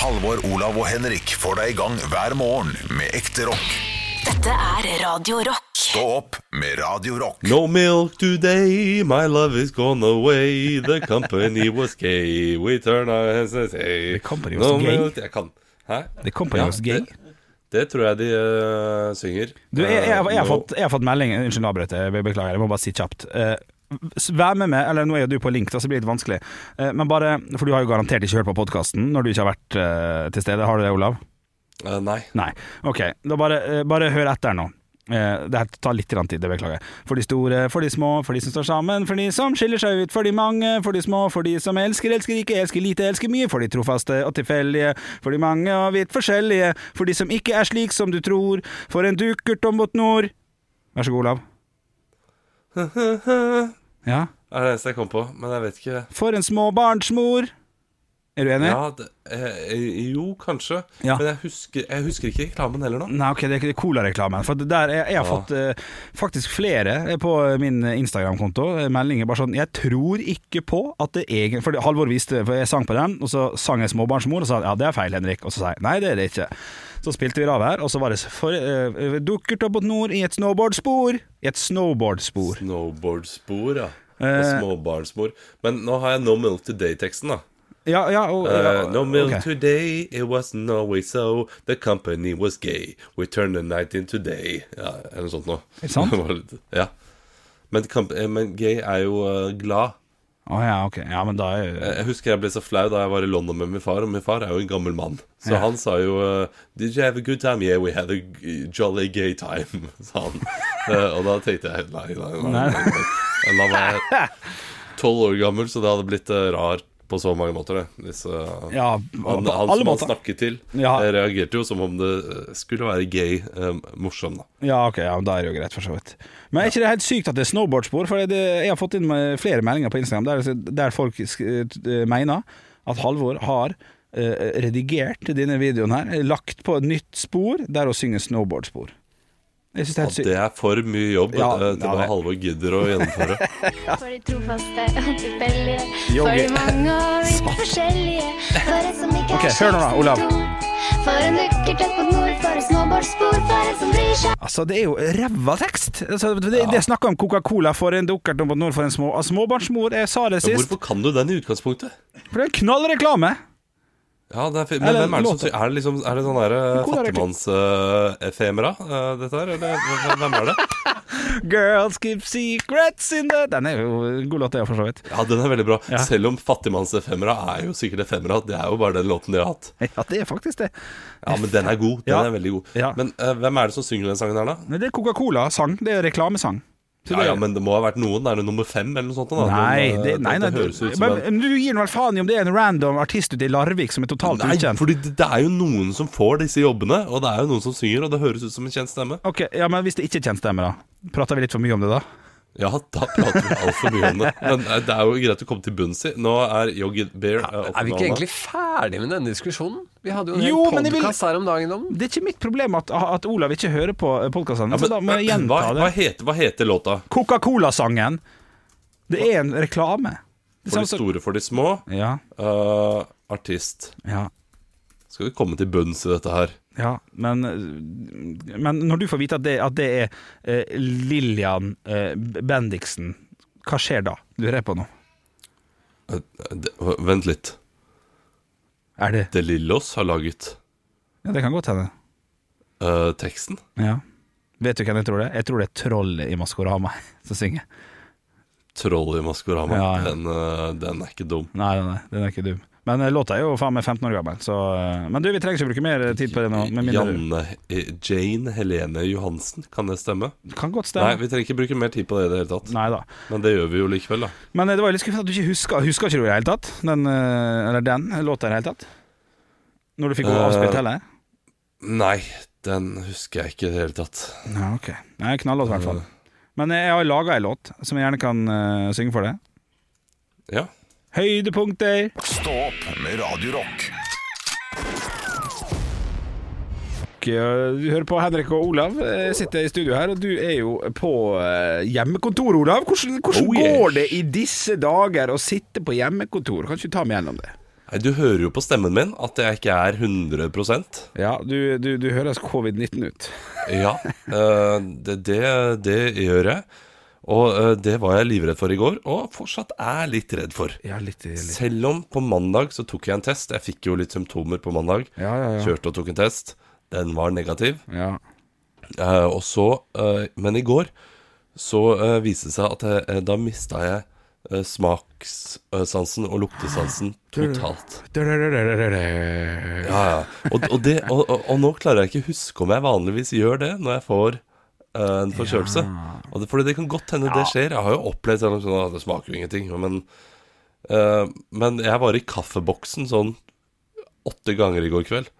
Halvor, Olav og Henrik får deg i gang hver morgen med ekte rock. Dette er Radio Rock. Stå opp med Radio Rock. No milk today, my love is gone away. The company was gay. We turn our heads and say The company was gay? milk- Jeg kan. Hæ? The company was gay? Det, det tror jeg de uh, synger. Du, jeg, jeg, jeg, har Eh, fått, jeg har fått melding Unnskyld, avbrøt jeg. Beklager, jeg må bare si kjapt. S- Vær med meg, eller nå er jo du på link, da, så blir det litt vanskelig. Eh, Men bare, For du har jo garantert ikke hørt på podkasten når du ikke har vært eh, til stede. Har du det, Olav? Uh, nei. Nei. Ok, da bare, bare hør etter nå. Det her tar litt tid, det beklager jeg. For de store, for de små, for de som står sammen, for de som skiller seg ut, for de mange, for de små, for de som elsker, elsker ikke, elsker lite, elsker mye, for de trofaste og tilfeldige, for de mange og vidt forskjellige, for de som ikke er slik som du tror, for en dukkert om mot nord. Vær så god, Olav. Ja. Det er det eneste jeg kom på, men jeg vet ikke. For en småbarnsmor. Er du enig? Ja, det, eh, jo, kanskje. Ja. Men jeg husker, jeg husker ikke reklamen heller nå. Nei, ok, det er Cola-reklamen. For der, jeg, jeg har Ja. fått eh, faktisk flere på min Instagram-konto eh, meldinger bare sånn Jeg tror ikke på at det egentlig For Halvor viste For jeg sang på den, og så sang jeg 'Småbarnsmor', og sa ja, det er feil, Henrik. Og så sa jeg nei, det er det ikke. Så spilte vi rave her, og så var det for, uh, dukkert opp mot nord i et snowboardspor. I et snowboardspor. Snowboardspor, ja. Og Eh. småbarnsmor. Men nå har jeg No Milk Today-teksten, da. Ja, ja, og, Uh, ja, no milk okay. today, it wasn't always so. The company was gay. We turned the night into day. Ja, eller noe sånt noe. Er det sant? Ja. Men, eh, men gay er jo eh, glad. Å ja, ok. Ja, men da er Jeg husker jeg ble så flau da jeg var i London med min far, og min far er jo en gammel mann. Så Ja. han sa jo eh, Did you have a good time? Yeah, we had a jolly gay time, sa han. Eh, og da tenkte jeg nei, nei, nei. Nei. nei. Var jeg tolv år gammel, så det hadde blitt eh, rart på så mange måter, det. Disse, eh, Ja, han, han som han snakket til, Ja. eh, reagerte jo som om det eh, skulle være gay eh, morsom, da. Ja, ok, ja, da er det jo greit, for så vidt. Men er ikke det helt sykt at det er snowboardspor? For det, jeg har fått inn flere meldinger på Instagram der, der folk mener at Halvor har eh, redigert denne videoen her, lagt på et nytt spor der hun synger snowboardspor. Jeg synes det er Ja, det er for mye jobb Ja, eh, til ja, hva ja, Halvor gidder å gjennomføre. For de trofaste og tilfeldige. For de mange og vidt forskjellige. For en som ikke er hør nå da, Olav. For en dukker tett mot nord, for et snowboardspor, for en som bryr seg. Altså, det er jo ræva tekst! Altså, det, det er snakka om Coca-Cola for en dukkert mot nord for en små, altså, småbarnsmor. Jeg sa det sist. hvorfor kan du den i utgangspunktet? For det er en knallreklame! Ja, det er, men hvem er det som synger? Er det liksom Er det sånn der uh, Hvor er det fattigmannsefemera, uh, dette her? Eller hvem er det? Girls keep secrets in the Den er jo en god låt, det, for så vidt. Ja, den er veldig bra. Ja. Selv om fattigmannsefemera er jo sikkert efemera. Det er jo bare den låten de har hatt. Ja, det er faktisk det. Ja, men den er god. Den Ja. er veldig god. Ja. Men uh, hvem er det som synger den sangen her, da? Det er Coca-Cola-sang. Det er reklamesang. Ja, det- ja, men det må ha vært noen. Er det nummer fem eller noe sånt? Da? Nei, eh, det, nei, nei det høres ut som men, en du gir nå vel faen i om det er en random artist ute i Larvik som er totalt Nei, ukjent? fordi det, er jo noen som får disse jobbene, og det er jo noen som synger, og det høres ut som en kjent stemme. Ok, ja, Men hvis det ikke er kjent stemme, da? Prater vi litt for mye om det, da? Ja, da prater vi altfor mye om det. Men eh, det er jo greit å komme til bunns i. Nå er Yogi Bear eh, oppe Er vi ikke egentlig ferdig med denne diskusjonen? Vi hadde jo en Jo, podkast her om dagen om. Det er ikke mitt problem at, at Olav ikke hører på podkastene, Ja, så da må jeg gjenta hva, hva, det. heter, hva heter låta? Coca-Cola-sangen. Det er en reklame. For de store, for de små. Ja, Uh, artist. ja, Skal vi komme til bunns i dette her? ja. Men, men når du får vite at det, at det er eh, Lillian eh, Bendiksen, hva skjer da? Lurer jeg på nå. Eh, Vent litt. Er det Det Lillås har laget Ja, det kan godt hende. eh, teksten. Ja. Vet du hvem jeg tror det er? Jeg tror det er trollet i Maskorama som synger. Troll i Maskorama. Ja, ja. Den, eh, den er ikke dum. Nei, nei, den er ikke dum. Men eh, låta er jo faen meg 15 år gammel, så eh, Men du, vi trenger ikke bruke mer tid på det nå. Med Janne eh, Jane Helene Johansen, kan det stemme? Det Kan godt stemme. Nei, vi trenger ikke bruke mer tid på det i det hele tatt. Nei da. Men det gjør vi jo likevel, da. Men eh, det var litt skuffende at du ikke huska Husker ikke du i det hele tatt? Den, eh, eller den låta i det hele tatt? Når du fikk Eh, avspilt heller? Nei, den husker jeg ikke i det hele tatt. Ja, ok. Nei, knallåt i hvert fall. Men jeg har laga ei låt som jeg gjerne kan uh, synge for deg. Ja. Høydepunkter. Stå opp med Radio Rock. Eh, Du hører på Henrik og Olav. Jeg sitter i studio her, og du er jo på eh, hjemmekontor, Olav. Hvordan, hvordan Oh, yes. går det i disse dager å sitte på hjemmekontor? Kan ikke du ta meg gjennom det? Du hører jo på stemmen min at jeg ikke er 100% Ja, du, du, du høres covid-19 ut. Ja, eh, det, det, det gjør jeg. Og eh, det var jeg livredd for i går, og fortsatt er litt redd for. Ja, litt, litt. Selv om på mandag så tok jeg en test. Jeg fikk jo litt symptomer på mandag. Ja, ja, ja. Kjørte og tok en test. Den var negativ. Ja. Eh, og så, eh, men i går så eh, viste det seg at jeg, eh, da mista jeg eh, smakssansen og luktesansen totalt. Ja, Ja. Og, og, det, og, og, nå klarer jeg ikke å huske om jeg vanligvis gjør det når jeg får en forkjølelse. Det, fordi det kan godt hende det skjer. Jeg har jo opplevd sånn, sånn at det smaker jo ingenting. Men, uh, men jeg var i kaffeboksen sånn åtte ganger i går kveld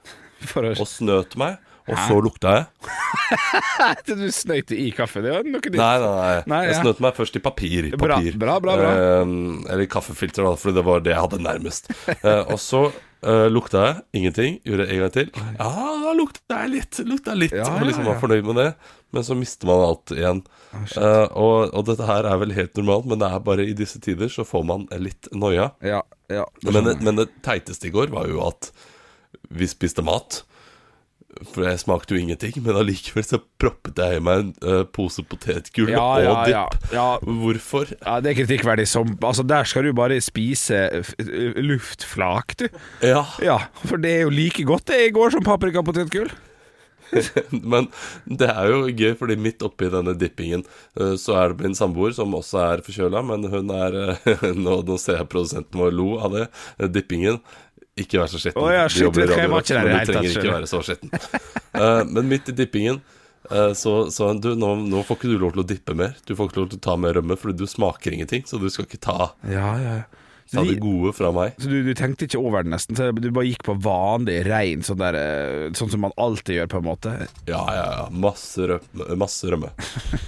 og snøt meg. Og så lukta jeg. Du snøyte i kaffe, det var noe nytt. Nei, nei, nei. Nei, Jeg ja. snøt meg først i papir. Bra, papir. bra, bra, bra. Eh, eller kaffefilter, da, fordi det var det jeg hadde nærmest. Eh, og så eh, lukta jeg ingenting. Gjorde det en gang til. Ja, da lukta jeg litt. Lukta litt Ja, Og liksom var fornøyd med det. Men så mister man alt igjen. Eh, og, og dette her er vel helt normalt, men det er bare i disse tider så får man litt noia. Ja, ja. Men, men det teiteste i går var jo at vi spiste mat. For jeg smakte jo ingenting, men allikevel så proppet jeg i meg en uh, pose potetgull Ja, og ja, dipp. ja, ja. Hvorfor? Ja, det er kritikkverdig som Altså, der skal du bare spise luftflak, du. Ja, Ja, for det er jo like godt det i går som paprikapotetgull. men det er jo gøy, fordi midt oppi denne dippingen eh, så er det min samboer som også er forkjøla, men hun er eh, nå, nå ser jeg produsenten vår lo av det. eh, Dippingen. Ikke vær så skitten. Oh, ja, shit, vet jeg var ikke der men du trenger ikke være så skitten. Men midt i dippingen så sa hun du, nå, nå får ikke du lov til å dippe mer. Du får ikke lov til å ta mer rømme, fordi du smaker ingenting. Så du skal ikke ta, Ja, Ja, ja. Ta det gode fra meg. Så du, du tenkte ikke over det nesten? Så du bare gikk på vanlig, rein sånn der eh, Sånn som man alltid gjør, på en måte? Ja, ja, ja. Masse rømme. Masse rømme.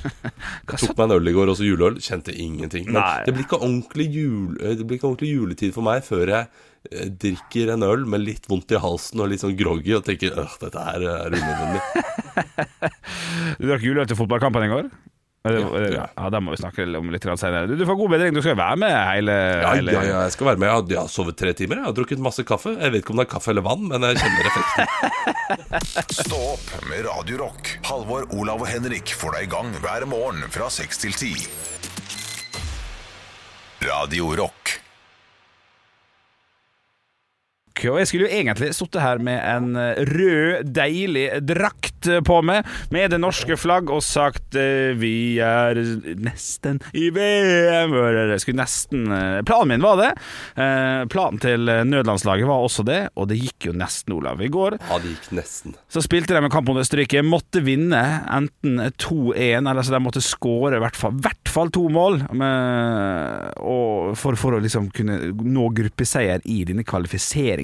Tok meg en øl i går, også juleøl. Kjente ingenting. Men Nei. det blir, ikke ordentlig jul, eh, det blir ikke ordentlig juletid for meg før jeg eh, drikker en øl med litt vondt i halsen og litt sånn groggy og tenker øh, dette her er unødvendig. Du drakk juleøl til fotballkampen i går? Ja, da ja, det må vi snakke om litt senere. Du, du får god bedring, du skal være med hele, Ja, hele ja, ja, jeg skal være med. Jeg har, jeg har sovet tre timer. Jeg har drukket masse kaffe. Jeg vet ikke om det er kaffe eller vann, men jeg kjenner effekten. Stå opp med Radio Rock. Halvor, Olav og Henrik får deg i gang hver morgen fra 6 til 10. Radio Rock. Og jeg skulle jo egentlig sittet her med en eh, rød, deilig drakt på meg, med det norske flagg, og sagt eh, vi er nesten i VM. Jeg skulle nesten eh, Planen min var det. Eh, Planen til nødlandslaget var også det, og det gikk jo nesten, Olav. I går Ja, det gikk nesten. så spilte de en kamp mot Østerrike. Måtte vinne enten 2-1, eller så de måtte skåre i hvert fall, hvert fall to mål. Med, og for, for å liksom kunne nå gruppeseier i denne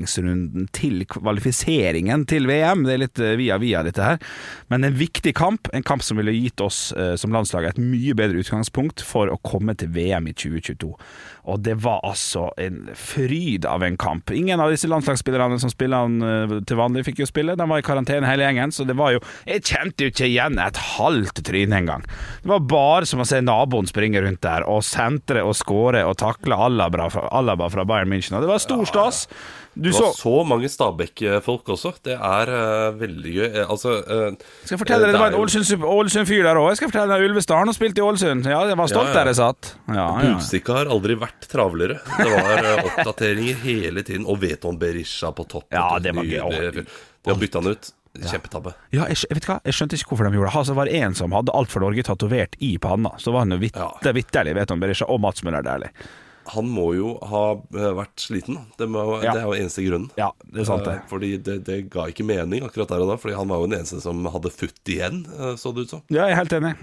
kvalifiseringsrunden til kvalifiseringen til VM. Det er litt eh, via via, dette her. Men en viktig kamp. En kamp som ville gitt oss eh, som landslag et mye bedre utgangspunkt for å komme til VM i 2022. Og det var altså en fryd av en kamp. Ingen av disse landslagsspillerne som spiller eh, til vanlig, fikk jo spille. De var i karantene hele gjengen, så det var jo Jeg kjente jo ikke igjen et halvt tryne engang. Det var bare som å se naboen springe rundt der og sentre og skåre og takle Alaba fra, Alaba fra Bayern München. Og det var stor stas. Du Det var så mange Stabæk-folk også. Det er uh, veldig gøy. Eh, altså uh, skal jeg fortelle deg, Det var en Ålesund-fyr der òg. Jeg skal fortelle deg Ulvesdalen og spilte i Ålesund. Ja, jeg var stolt Ja, ja. der jeg satt. Ja, ja. Har aldri vært travlere. Det var uh, oppdateringer hele tiden. Og Veton Berisha på topp. Ja, det var gøy. De har bytta han ut. Kjempetabbe. Ja, jeg, vet hva? jeg skjønte ikke hvorfor de gjorde det. Altså, det var en som hadde alt for Norge tatovert i panna. Så var han jo Ja. er vitterlig, vet han Berisha, og Mats Møller Dæhlie. Han må jo ha eh, vært sliten. Det, må, Ja. det er jo eneste grunnen. Ja, det er sant det. Eh, Fordi det, det ga ikke mening akkurat der og da. Fordi han var jo den eneste som hadde futt igjen, eh, så det ut som. Ja, jeg er helt enig.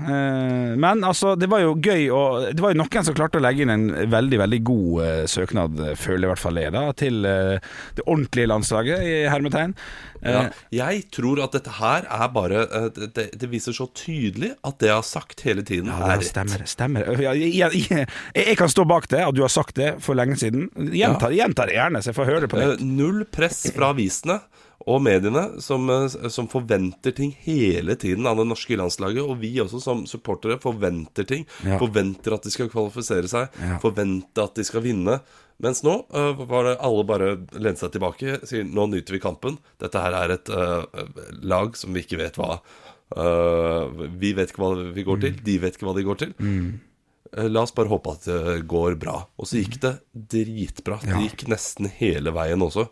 Men altså, det var jo gøy å Det var jo noen som klarte å legge inn en veldig, veldig god søknad, føler i hvert fall jeg, da, til det ordentlige landslaget, i hermetegn. Ja. Jeg tror at dette her er bare det, det, viser så tydelig at det jeg har sagt hele tiden, Ja, er rett. stemmer. stemmer. Jeg, jeg, jeg, jeg kan stå bak det, at du har sagt det for lenge siden. Gjenta det det gjerne, så jeg får høre det på Eh, nytt. Null press fra avisene og mediene som, eh, som forventer ting hele tiden av det norske landslaget. Og vi også som supportere forventer ting. Ja. Forventer at de skal kvalifisere seg. Ja. Forventer at de skal vinne. Mens nå uh, var det alle bare lente seg tilbake, sier nå nyter vi kampen. Dette her er et uh, lag som vi ikke vet hva uh, Vi vet ikke hva vi går til, de vet ikke hva de går til. Eh, La oss bare håpe at det går bra. Og så gikk det dritbra. Det gikk nesten hele veien også.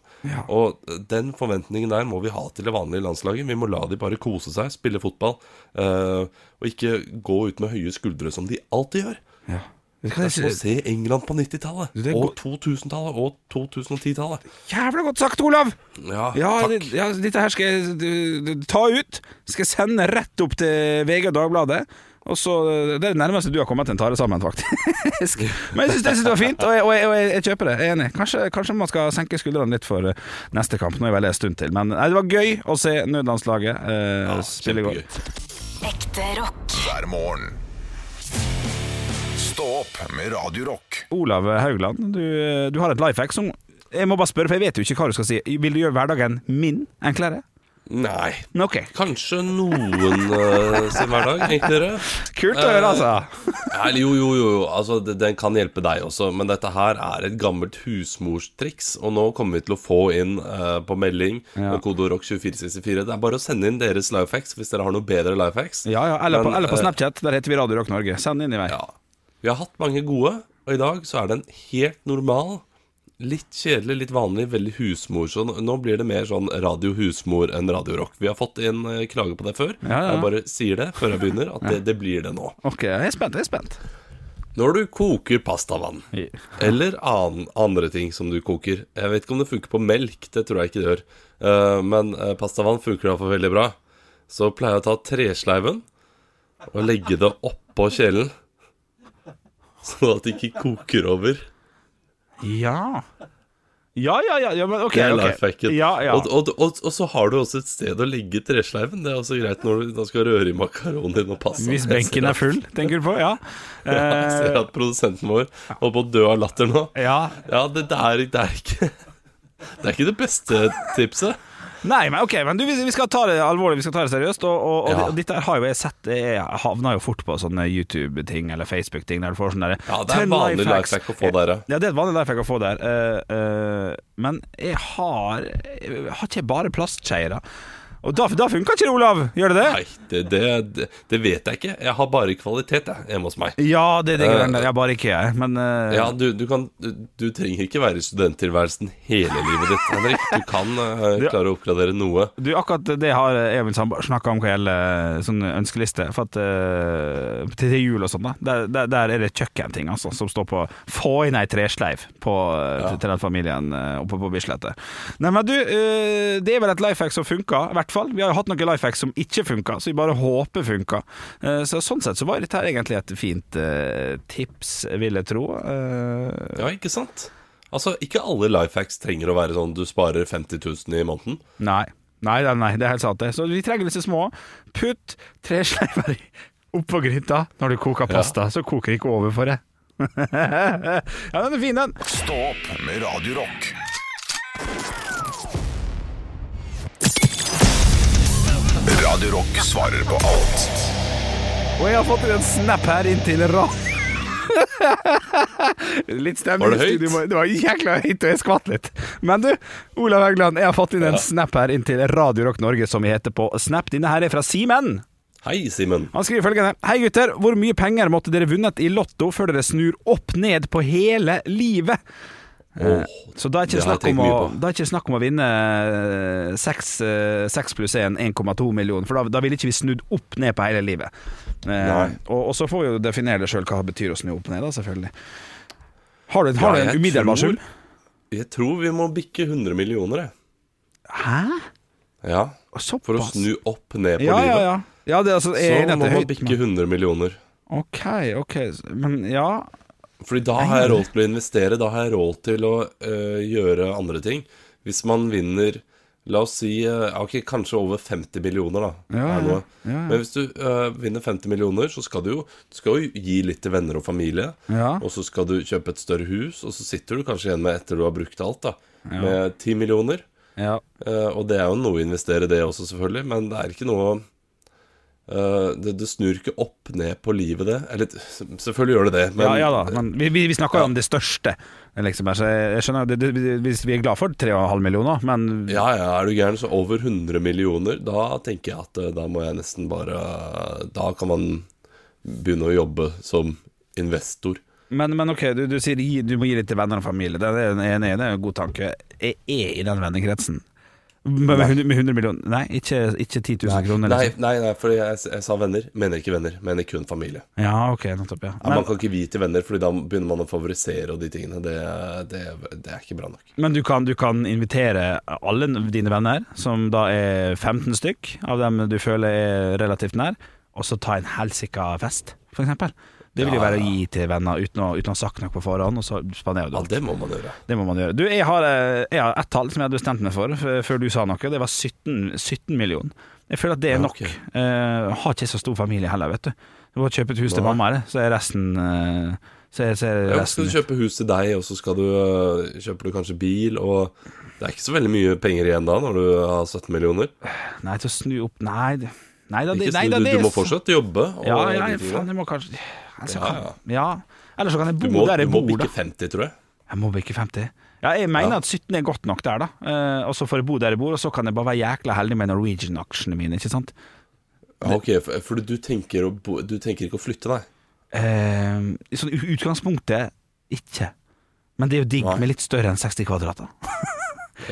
Og den forventningen der må vi ha til det vanlige landslaget. Vi må la de bare kose seg, spille fotball, eh, og ikke gå ut med høye skuldre som de alltid gjør. Ja. Det er som å se England på 90-tallet, Du, det er og 2000-tallet og 2010-tallet. Jævla godt sagt, Olav! Ja, Ja, takk. ja, dette her skal jeg ta ut. Skal jeg sende rett opp til VG og Dagbladet. Og så, Det er det nærmeste du har kommet en tare sammen, faktisk. Men jeg syns det, var fint, og jeg, og, jeg, og jeg, jeg kjøper det. Jeg er enig. Kanskje, kanskje man skal senke skuldrene litt for eh, neste kamp. Nå er vel en stund til. Men nei, det var gøy å se nødlandslaget eh, Ja, spille godt. Ekte rock. hver morgen. Stå opp med Radiorock. Olav Haugland, du, du har et life hack som Jeg må bare spørre, for jeg vet jo ikke hva du skal si. Vil du gjøre hverdagen min enklere? Nei. Okay. Kanskje noen uh, sin hverdag enklere. Kult å høre, altså. Eh, jo, jo, jo. Altså, det, den kan hjelpe deg også, men dette her er et gammelt husmorstriks. Og nå kommer vi til å få inn uh, på melding Ja. med kodorock 2464. Det er bare å sende inn deres life hacks hvis dere har noe bedre life hacks. Ja, ja, eller, på, eller på eh, Snapchat. Der heter vi Radio Rock Norge. Send inn i vei. Ja. Vi har hatt mange gode, og i dag så er det en helt normal, litt kjedelig, litt vanlig, veldig husmor. Så nå- blir det mer sånn radio husmor enn radio rock. Vi har fått inn eh, klage på det før. Ja, ja. Jeg bare sier det før jeg begynner, at det, det blir det nå. Ok, jeg er spent. jeg er spent Når du koker pastavann, eller an, andre ting som du koker Jeg vet ikke om det funker på melk, det tror jeg ikke det gjør. Uh, men uh, pastavann funker iallfall veldig bra. Så pleier jeg å ta tresleiven og legge det oppå kjelen. Sånn at det ikke koker over. Ja. Ja, ja, ja, ja men ok. Det er okay. life hacken. Ja, ja. Og, og, og, og så har du også et sted å legge tresleiven. Det er også greit når du skal røre i makaronien og passe Hvis benken er full, tenker du på? Ja. Jeg ser at produsenten vår holder på å dø av latter nå. ja. Ja, det, det, er, det er ikke Det er ikke det beste tipset. Nei, men ok, men du, vi skal ta det alvorlig, vi skal ta det seriøst. Og, og, Ja. og dette har jo jeg sett Jeg havna jo fort på sånne YouTube-ting eller Facebook-ting der du får derre Ja, det er en vanlig life hack å få der, ja. Ja, det er et vanlig life hack å få der. Uh, uh, men jeg har jeg Har ikke bare plastskeier, da? Og da, da funka ikke det, Olav! Gjør det det? Nei, det, det, det, vet jeg ikke. Jeg har bare kvalitet jeg, hjemme hos meg. Ja, det er det Eh, greiene der. Jeg bare ikke jeg. Men uh... Ja, du, du, kan, du, du trenger ikke være i studenttilværelsen hele livet ditt, Henrik. Du kan uh, klare å oppgradere noe. Du, akkurat det har jeg og snakka om hva gjelder sånn ønskeliste. For at uh, til, jul og sånn, da. Der, der, der er det kjøkkenting altså, som står på 'få inn ei tresleiv' på, ja. til, den familien eh, oppe på Bislett. Nei, men du, eh, det er vel et life hack som funker, hvert fall. Vi har jo hatt noen life hacks som ikke funka, så vi bare håper funker. Eh, så sånn sett så var dette her egentlig et fint eh, tips, vil jeg tro. Eh, Ja, ikke sant? Altså, ikke alle life hacks trenger å være sånn du sparer 50 000 i måneden. Nei. Nei, nei, nei, det er helt sant det. Så vi trenger disse små. Putt tre sleiver oppå gryta når du koker pasta, så koker det ikke over for det. ja, den er fin, den. Stå opp med Radio Radio Rock svarer på alt Og jeg har fått en snap her inn til ra... litt stemning. Var det høyt? Det var jækla høyt, og jeg skvatt litt. Men du, Olav Haugland, jeg har fått inn en snap her inn til Radio Rock Norge, som vi heter på Snap. Denne her er fra Simen. Hei, Simen. Han skriver følgende Hei gutter, hvor mye penger måtte dere vunnet i Lotto før dere snur opp ned på hele livet? Åh, Så da er ikke snakk om snakk om å vinne 6, 6 pluss 1, 1,2 millioner, for da, da ville ikke vi snudd opp ned på hele livet. Eh, og, og så får vi jo definere det sjøl hva det betyr å snu opp ned, da, selvfølgelig. Har du, har Ja, du en umiddelbar sum? Jeg tror vi må bikke 100 millioner, jeg. Hæ? Ja, Såpass? for å snu opp ned på ja, ja, livet. ja. ja det, er altså, Så må man bikke 100 millioner. Ok, ok, men ja Fordi da har jeg råd til å investere, da har jeg råd til å øh, gjøre andre ting. Hvis man vinner La oss si øh, okay, kanskje over 50 millioner, da. Ja, ja, ja. Men hvis du øh, vinner 50 millioner, så skal du jo du skal jo gi litt til venner og familie. Og så skal du kjøpe et større hus, og så sitter du kanskje igjen med etter du har brukt alt, da. Med 10 millioner. ja. Og det er jo noe å investere, det også, selvfølgelig. Men det er ikke noe det, det snur ikke opp ned på livet, det. Eller selvfølgelig gjør det det, men ja, ja da, men vi, vi, vi snakker jo om det største. Liksom, jeg skjønner det, det, Hvis vi er glad for 3,5 millioner, men Ja, ja, er du gæren, så over 100 millioner, da tenker jeg at eh, da må jeg nesten bare Da kan man begynne å jobbe som investor. Men, men ok, du, du sier du må gi litt til venner og familie. Det er en en, er en god tanke. Jeg er i den vennekretsen. Med, med 100 med 100 millioner Nei, ikke, ikke 10 000 kroner. Nei, Liksom. nei, nei for jeg, jeg sa venner. Mener ikke venner, mener kun familie. Ja, ok, nettopp, ja. Ja, man kan ikke vie til venner, Fordi da begynner man å favorisere og de tingene. Det, det, det er ikke bra nok. men du, kan, du kan invitere alle dine venner, som da er 15 stykk, av dem du føler er relativt nær, og så ta en helsika fest, for eksempel. Det vil jo være å gi til venner uten å, uten å ha sagt noe på forhånd, og så spanderer du Ja, det må man gjøre. Det må man gjøre. Du, jeg har, eh, jeg har ett tall som jeg hadde bestemt meg for før du sa noe. Det var 17, 17 millioner. Jeg føler at det er Ja, nok. ok. Eh, har ikke så stor familie heller, vet du. Du må kjøpe et hus til mamma, så er resten uh, så er, så er Ja, resten skal du kjøpe hus til deg, og så skal du, uh, kjøper du kanskje bil, og det er ikke så veldig mye penger igjen da, når du har 17 millioner. Nei, til å snu opp Nei, nei da, det, nei, da, du, det du må fortsatt jobbe. Og Ja, ja, faen, jeg må kanskje altså, Ja, kan, ja. Eller så kan jeg bo du må, der jeg du må bor, da. bikke 50, tror jeg. Jeg må bikke 50. Ja, jeg mener Ja. at 17 er godt nok der, da. Eh, og så får jeg bo der jeg bor, og så kan jeg bare være jækla heldig med Norwegian-aksjene mine, ikke sant. Ja, ok, for, du, tenker å bo, du tenker ikke å flytte, nei? Eh, I sånn utgangspunktet ikke. Men det er jo digg med litt større enn 60 kvadrater.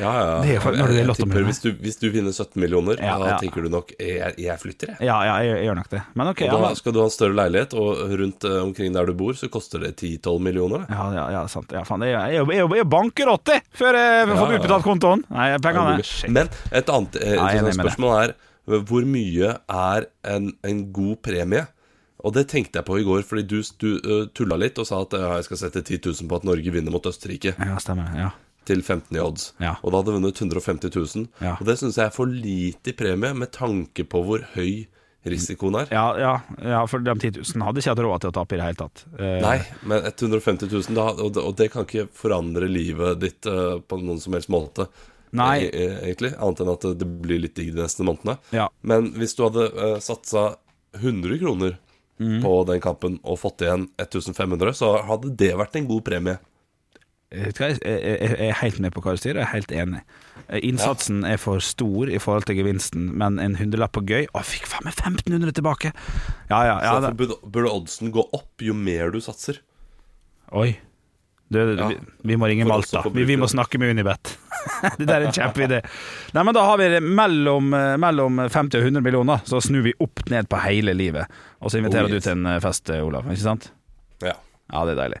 Ja, ja. Det er når det er tipper hvis du, hvis du vinner 17 millioner, Ja, da ja. tenker du nok jeg, jeg flytter, jeg. Ja, ja, jeg, jeg gjør nok det. Men ok, Og da skal du ha en større leilighet, og rundt uh, omkring der du bor, så koster det 10-12 millioner. Ja, ja, ja, sant. Ja, faen, jeg, jeg, jeg, jeg, jeg banker 80 før jeg får Ja, utbetalt kontoen. Nei, er pengene Men et annet eh, er deg. spørsmål er eh, hvor mye er en, en god premie? Og det tenkte jeg på i går, fordi du, du uh, tulla litt og sa at ja, jeg skal sette 10 000 på at Norge vinner mot Østerrike Ja, stemmer. Ja. Til 15 i odds. Ja. Og da hadde vunnet 150 000. Ja. Og det syns jeg er for lite i premie med tanke på hvor høy risikoen er. Ja, ja, ja, for de 10 000 hadde ikke hatt råd til å tape i det hele tatt. Eh, Nei, men 150 000, da, og, det, og det kan ikke forandre livet ditt uh, på noen som helst måte. Nei. e- e- egentlig, Annet enn at det blir litt digg de neste månedene. Ja. Men hvis du hadde uh, satsa 100 kroner Mm. på den kampen og fått igjen 1500, så hadde det vært en god premie. Hva, Jeg, jeg, er helt med på hva du sier, jeg er helt enig. Innsatsen Innsatsen er for stor i forhold til gevinsten, men en hundrelapp på gøy Å, fikk faen meg 1500 tilbake! Ja, ja, ja Så burde, burde oddsen gå opp jo mer du satser. Oi. Du, Ja. vi, vi må ringe Malta. Vi, vi må snakke med Unibet. det der er en kjempeidé. Nei, men da har vi det mellom, eh, mellom 50 og 100 millioner, så snur vi opp ned på hele livet. Og så inviterer Oh, yes. du til en eh, fest, eh, Olav. Ikke sant? Ja. Ja, det er deilig.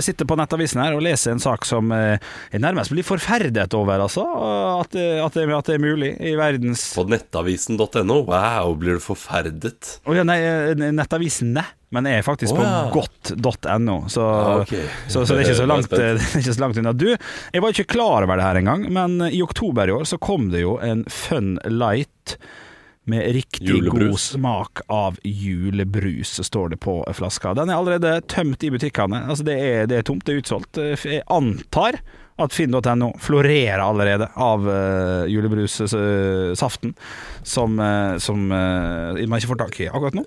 Jeg sitter på Nettavisen her og leser en sak som eh, jeg nærmest blir forferdet over, altså. At, det- at, det, at det er mulig i verdens På nettavisen.no. Wow, blir du forferdet? Å ja, nei, eh, Nettavisene. Men jeg er faktisk på ja. godt.no, så, Ja, ok. så, så det er ikke så langt, ikke så langt unna. Du, jeg var ikke klar over det her engang, men i oktober i år så kom det jo en Fun Light med riktig Julebrus. god smak av julebrus, står det på flaska. Den er allerede tømt i butikkene. Altså det er, det er tomt, det er utsolgt. Jeg antar at finn.no florerer allerede av uh, julebrussaften, som, uh, som uh, man ikke får tak i akkurat nå.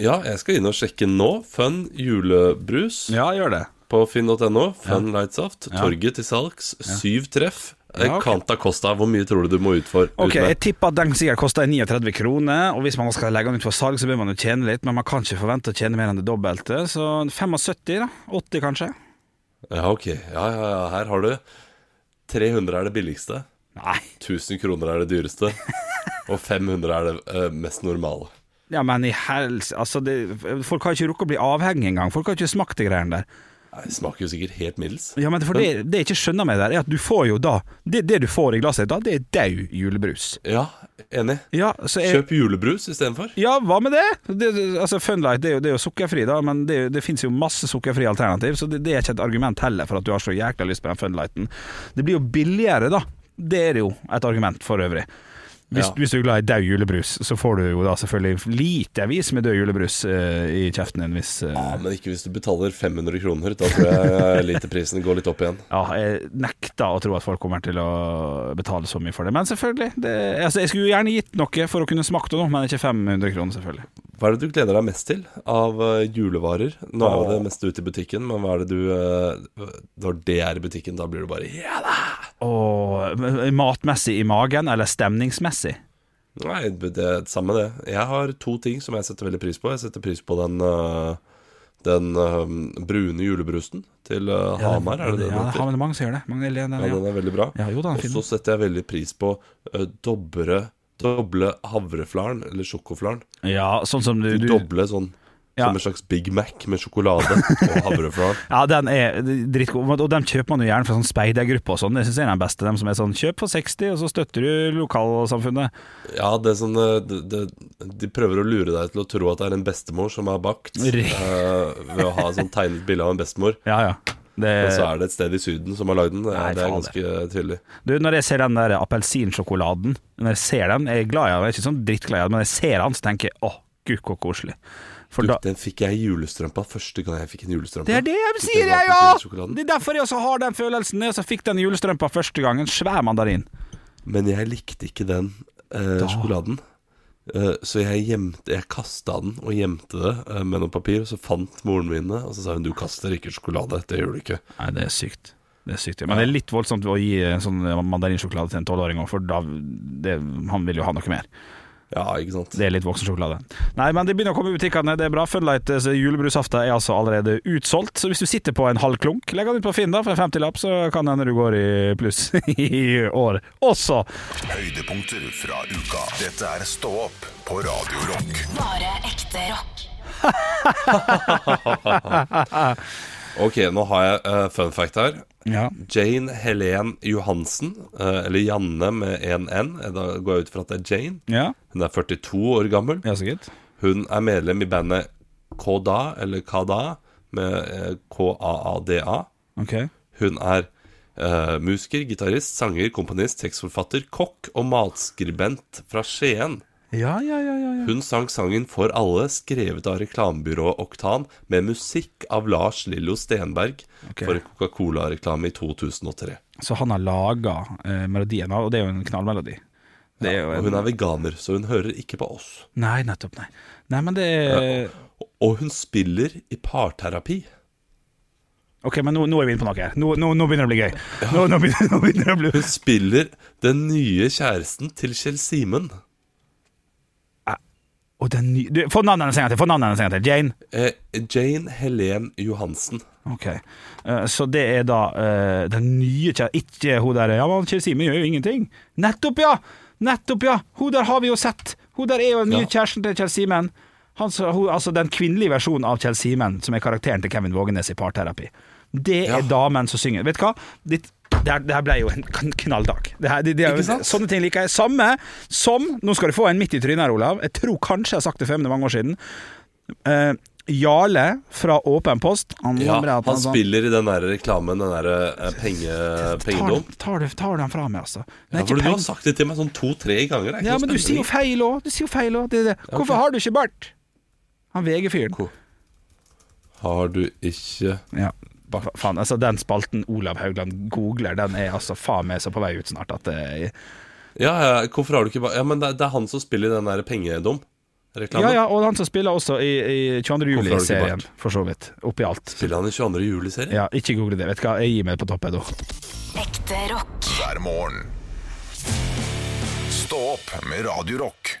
Ja, jeg skal inn og sjekke nå. Fun julebrus Ja, gjør det. på finn.no. Fun lightsaft. Ja. Torget til salgs. Syv treff. Ja, okay. Kanta Costa, hvor mye tror du du må ut for? Ok. Jeg tipper at den sikkert koster 39 kroner, og hvis man skal legge den ut for salg, så bør man jo tjene litt, men man kan ikke forvente å tjene mer enn det dobbelte, så 75, da. 80 kanskje. Ja, ok. Ja, ja, ja. Her har du 300 er det billigste. Nei. 1000 kroner er det dyreste. Og 500 er det eh, mest normale. Ja, men i helse Altså, det, folk har ikke rukket å bli avhengig engang. Folk har ikke smakt de greiene der. Nei, Det smaker jo sikkert helt middels. Ja, men for det, det jeg ikke skjønner med der, er at du får jo da Det, det du får i glasset da, det er daud julebrus. Ja, enig. Ja, så jeg, Kjøp julebrus istedenfor. Ja, hva med det? det, det altså Funlight det er jo, det er jo sukkerfri, da, men det, det finnes jo masse sukkerfri alternativ, så det, det er ikke et argument heller for at du har så jækla lyst på den Funlighten. Det blir jo billigere, da. Det er jo et argument for øvrig. Hvis, Ja. hvis du er glad i død julebrus, så får du jo da selvfølgelig litervis med død julebrus uh, i kjeften din hvis uh... Ja, men ikke hvis du betaler 500 kroner. Da tror jeg literprisen går litt opp igjen. Ja, jeg nekter å tro at folk kommer til å betale så mye for det. Men selvfølgelig. Det, altså, jeg skulle jo gjerne gitt noe for å kunne smakt noe, men ikke 500 kroner, selvfølgelig. Hva er det du gleder deg mest til av eh, julevarer? Nå er det meste ute i butikken, men hva er det du eh, Når det er i butikken, da blir du bare Ja da! Og matmessig i magen, eller stemningsmessig? Nei, det er det samme det. Jeg har to ting som jeg setter veldig pris på. Jeg setter pris på den eh, Den eh, brune julebrusen til eh, Hamar, er det det den Ja, det er mange som gjør det. Mange, den, Ja, den er veldig bra. Ja, er. Og så setter jeg veldig pris på uh, doble, doble havreflaren, eller sjokoflaren. ja, sånn som du, du doble sånn Ja. som en slags Big Mac med sjokolade og havreflaren. Ja, den er drittgod. Og dem kjøper man jo gjerne fra sånn speidergruppe og sånn. Det syns jeg er den beste. Dem som er sånn kjøp for 60, og så støtter du lokalsamfunnet. Ja, det er sånn uh, det, det, De prøver å lure deg til å tro at det er en bestemor som har bakt, uh, ved å ha sånn tegnet bilde av en bestemor. Ja, ja. Det, Men så er det et sted i Syden som har lagd den. Det Nei, det er ganske tydelig. Du, når jeg ser den der appelsinsjokoladen Når jeg ser den, jeg er glad i den, jeg er ikke sånn drittglad i den, men jeg ser den, så tenker jeg åh, gud, så koselig. For Du, da den fikk jeg i julestrømpa første gang jeg fikk en julestrømpe. Det er det jeg sier, jeg ja! Det er derfor jeg også har den følelsen. Jeg fikk den julestrømpa første gang. En svær mandarin. Men jeg likte ikke den eh, sjokoladen. Eh, så jeg gjemte Jeg kasta den og gjemte det eh, med noe papir. Og så fant moren min det, og så sa hun du kaster ikke sjokolade. Det gjør du ikke. Nei, det er sykt. Det er sykt. Men det er litt voldsomt å gi en sånn mandarinsjokolade til en tolvåring òg, for da det, Han vil jo ha noe mer. Ja, ikke sant. Det er litt voksensjokolade. Nei, men det begynner å komme i butikkene. Det er bra. Funlight Julebrusafta julebrusaften er altså allerede utsolgt. Så hvis du sitter på en halv klunk, legg den ut på Finn da for en 50-lapp, så kan hende du går i pluss i år også. Høydepunkter fra uka. Dette er Stå opp på Radio Rock. Bare ekte rock. Ok, nå har jeg uh, fun fact her. Ja. Jane Helen Johansen, eh, eller Janne med én N. Eh, Da går jeg ut fra at det er Jane. Ja, Hun er 42 år gammel. ja. Hun er medlem i bandet Koda, eller Kada, med eh, K-A-A-D-A. Okay. Hun er uh, musiker, gitarist, sanger, komponist, tekstforfatter, kokk og matskribent fra Skien. Ja, ja, ja, ja, ja. Hun sang sangen For alle, skrevet av reklamebyrået Oktan, med musikk av Lars Lillo Stenberg okay. for Coca-Cola-reklame i 2003. Så han har laga eh, melodien, og det er jo en knallmelodi. Det er jo Og en... hun er veganer, så hun hører ikke på oss. Nei, nettopp, nei. Nei, men det er Og hun spiller i parterapi. Ok, men nå, nå er vi inne på noe her. Nå, nå, nå begynner det å bli gøy. Nå, nå, begynner, nå begynner det å bli Hun spiller den nye kjæresten til Kjell Simen. Og den nye du, Få navnet hennes en gang til! Få navnet hennes en gang til. Jane. Eh, Jane Helen Johansen. Ok. Eh, så det er da eh, den nye kjæresten Ikke hun der Ja, men Kjell Simen gjør jo ingenting. Nettopp, ja! Nettopp, ja! Hun der har vi jo sett. Hun der er jo den nye Ja. kjæresten til Kjell Simen. Han, hun, altså den kvinnelige versjonen av Kjell Simen, som er karakteren til Kevin Vågenes i Parterapi. Det er Ja. damen som synger. Vet du hva? Ditt, det, her, det her ble jo en kn- knalldag. Det her, det, det, jo- Sånne ting liker jeg. Samme som Nå skal du få en midt i trynet her, Olav. Jeg tror kanskje jeg har sagt det før, men mange år siden. Uh, Jarle fra Åpen post. Han, Ja, han, han spiller i den der reklamen, den der eh, penge, pengedom. Tar, tar, du- tar du den fra meg, altså? Ja, for du har sagt det til meg sånn to-tre ganger. er ja, men du sier jo feil òg. Du sier jo feil òg. Det, det. Hvorfor ok. har du ikke bart? Han VG-fyren. Har du ikke Ja. Fa- Faen, altså Den spalten Olav Haugland googler, den er altså faen meg så på vei ut snart at det Ja, ja, hvorfor har du ikke bare Ja, men det, det er han som spiller i den der pengedom. Reklamen. Ja ja, og han som spiller også i, i 22. Hvorfor har du ikke juli-serien, for så vidt. Oppi alt. Spiller han i 22. juli-serien? Ja, ikke google det. Vet du hva, jeg gir meg på topp, jeg. Ekte rock. hver morgen. Stå opp med Radio Rock.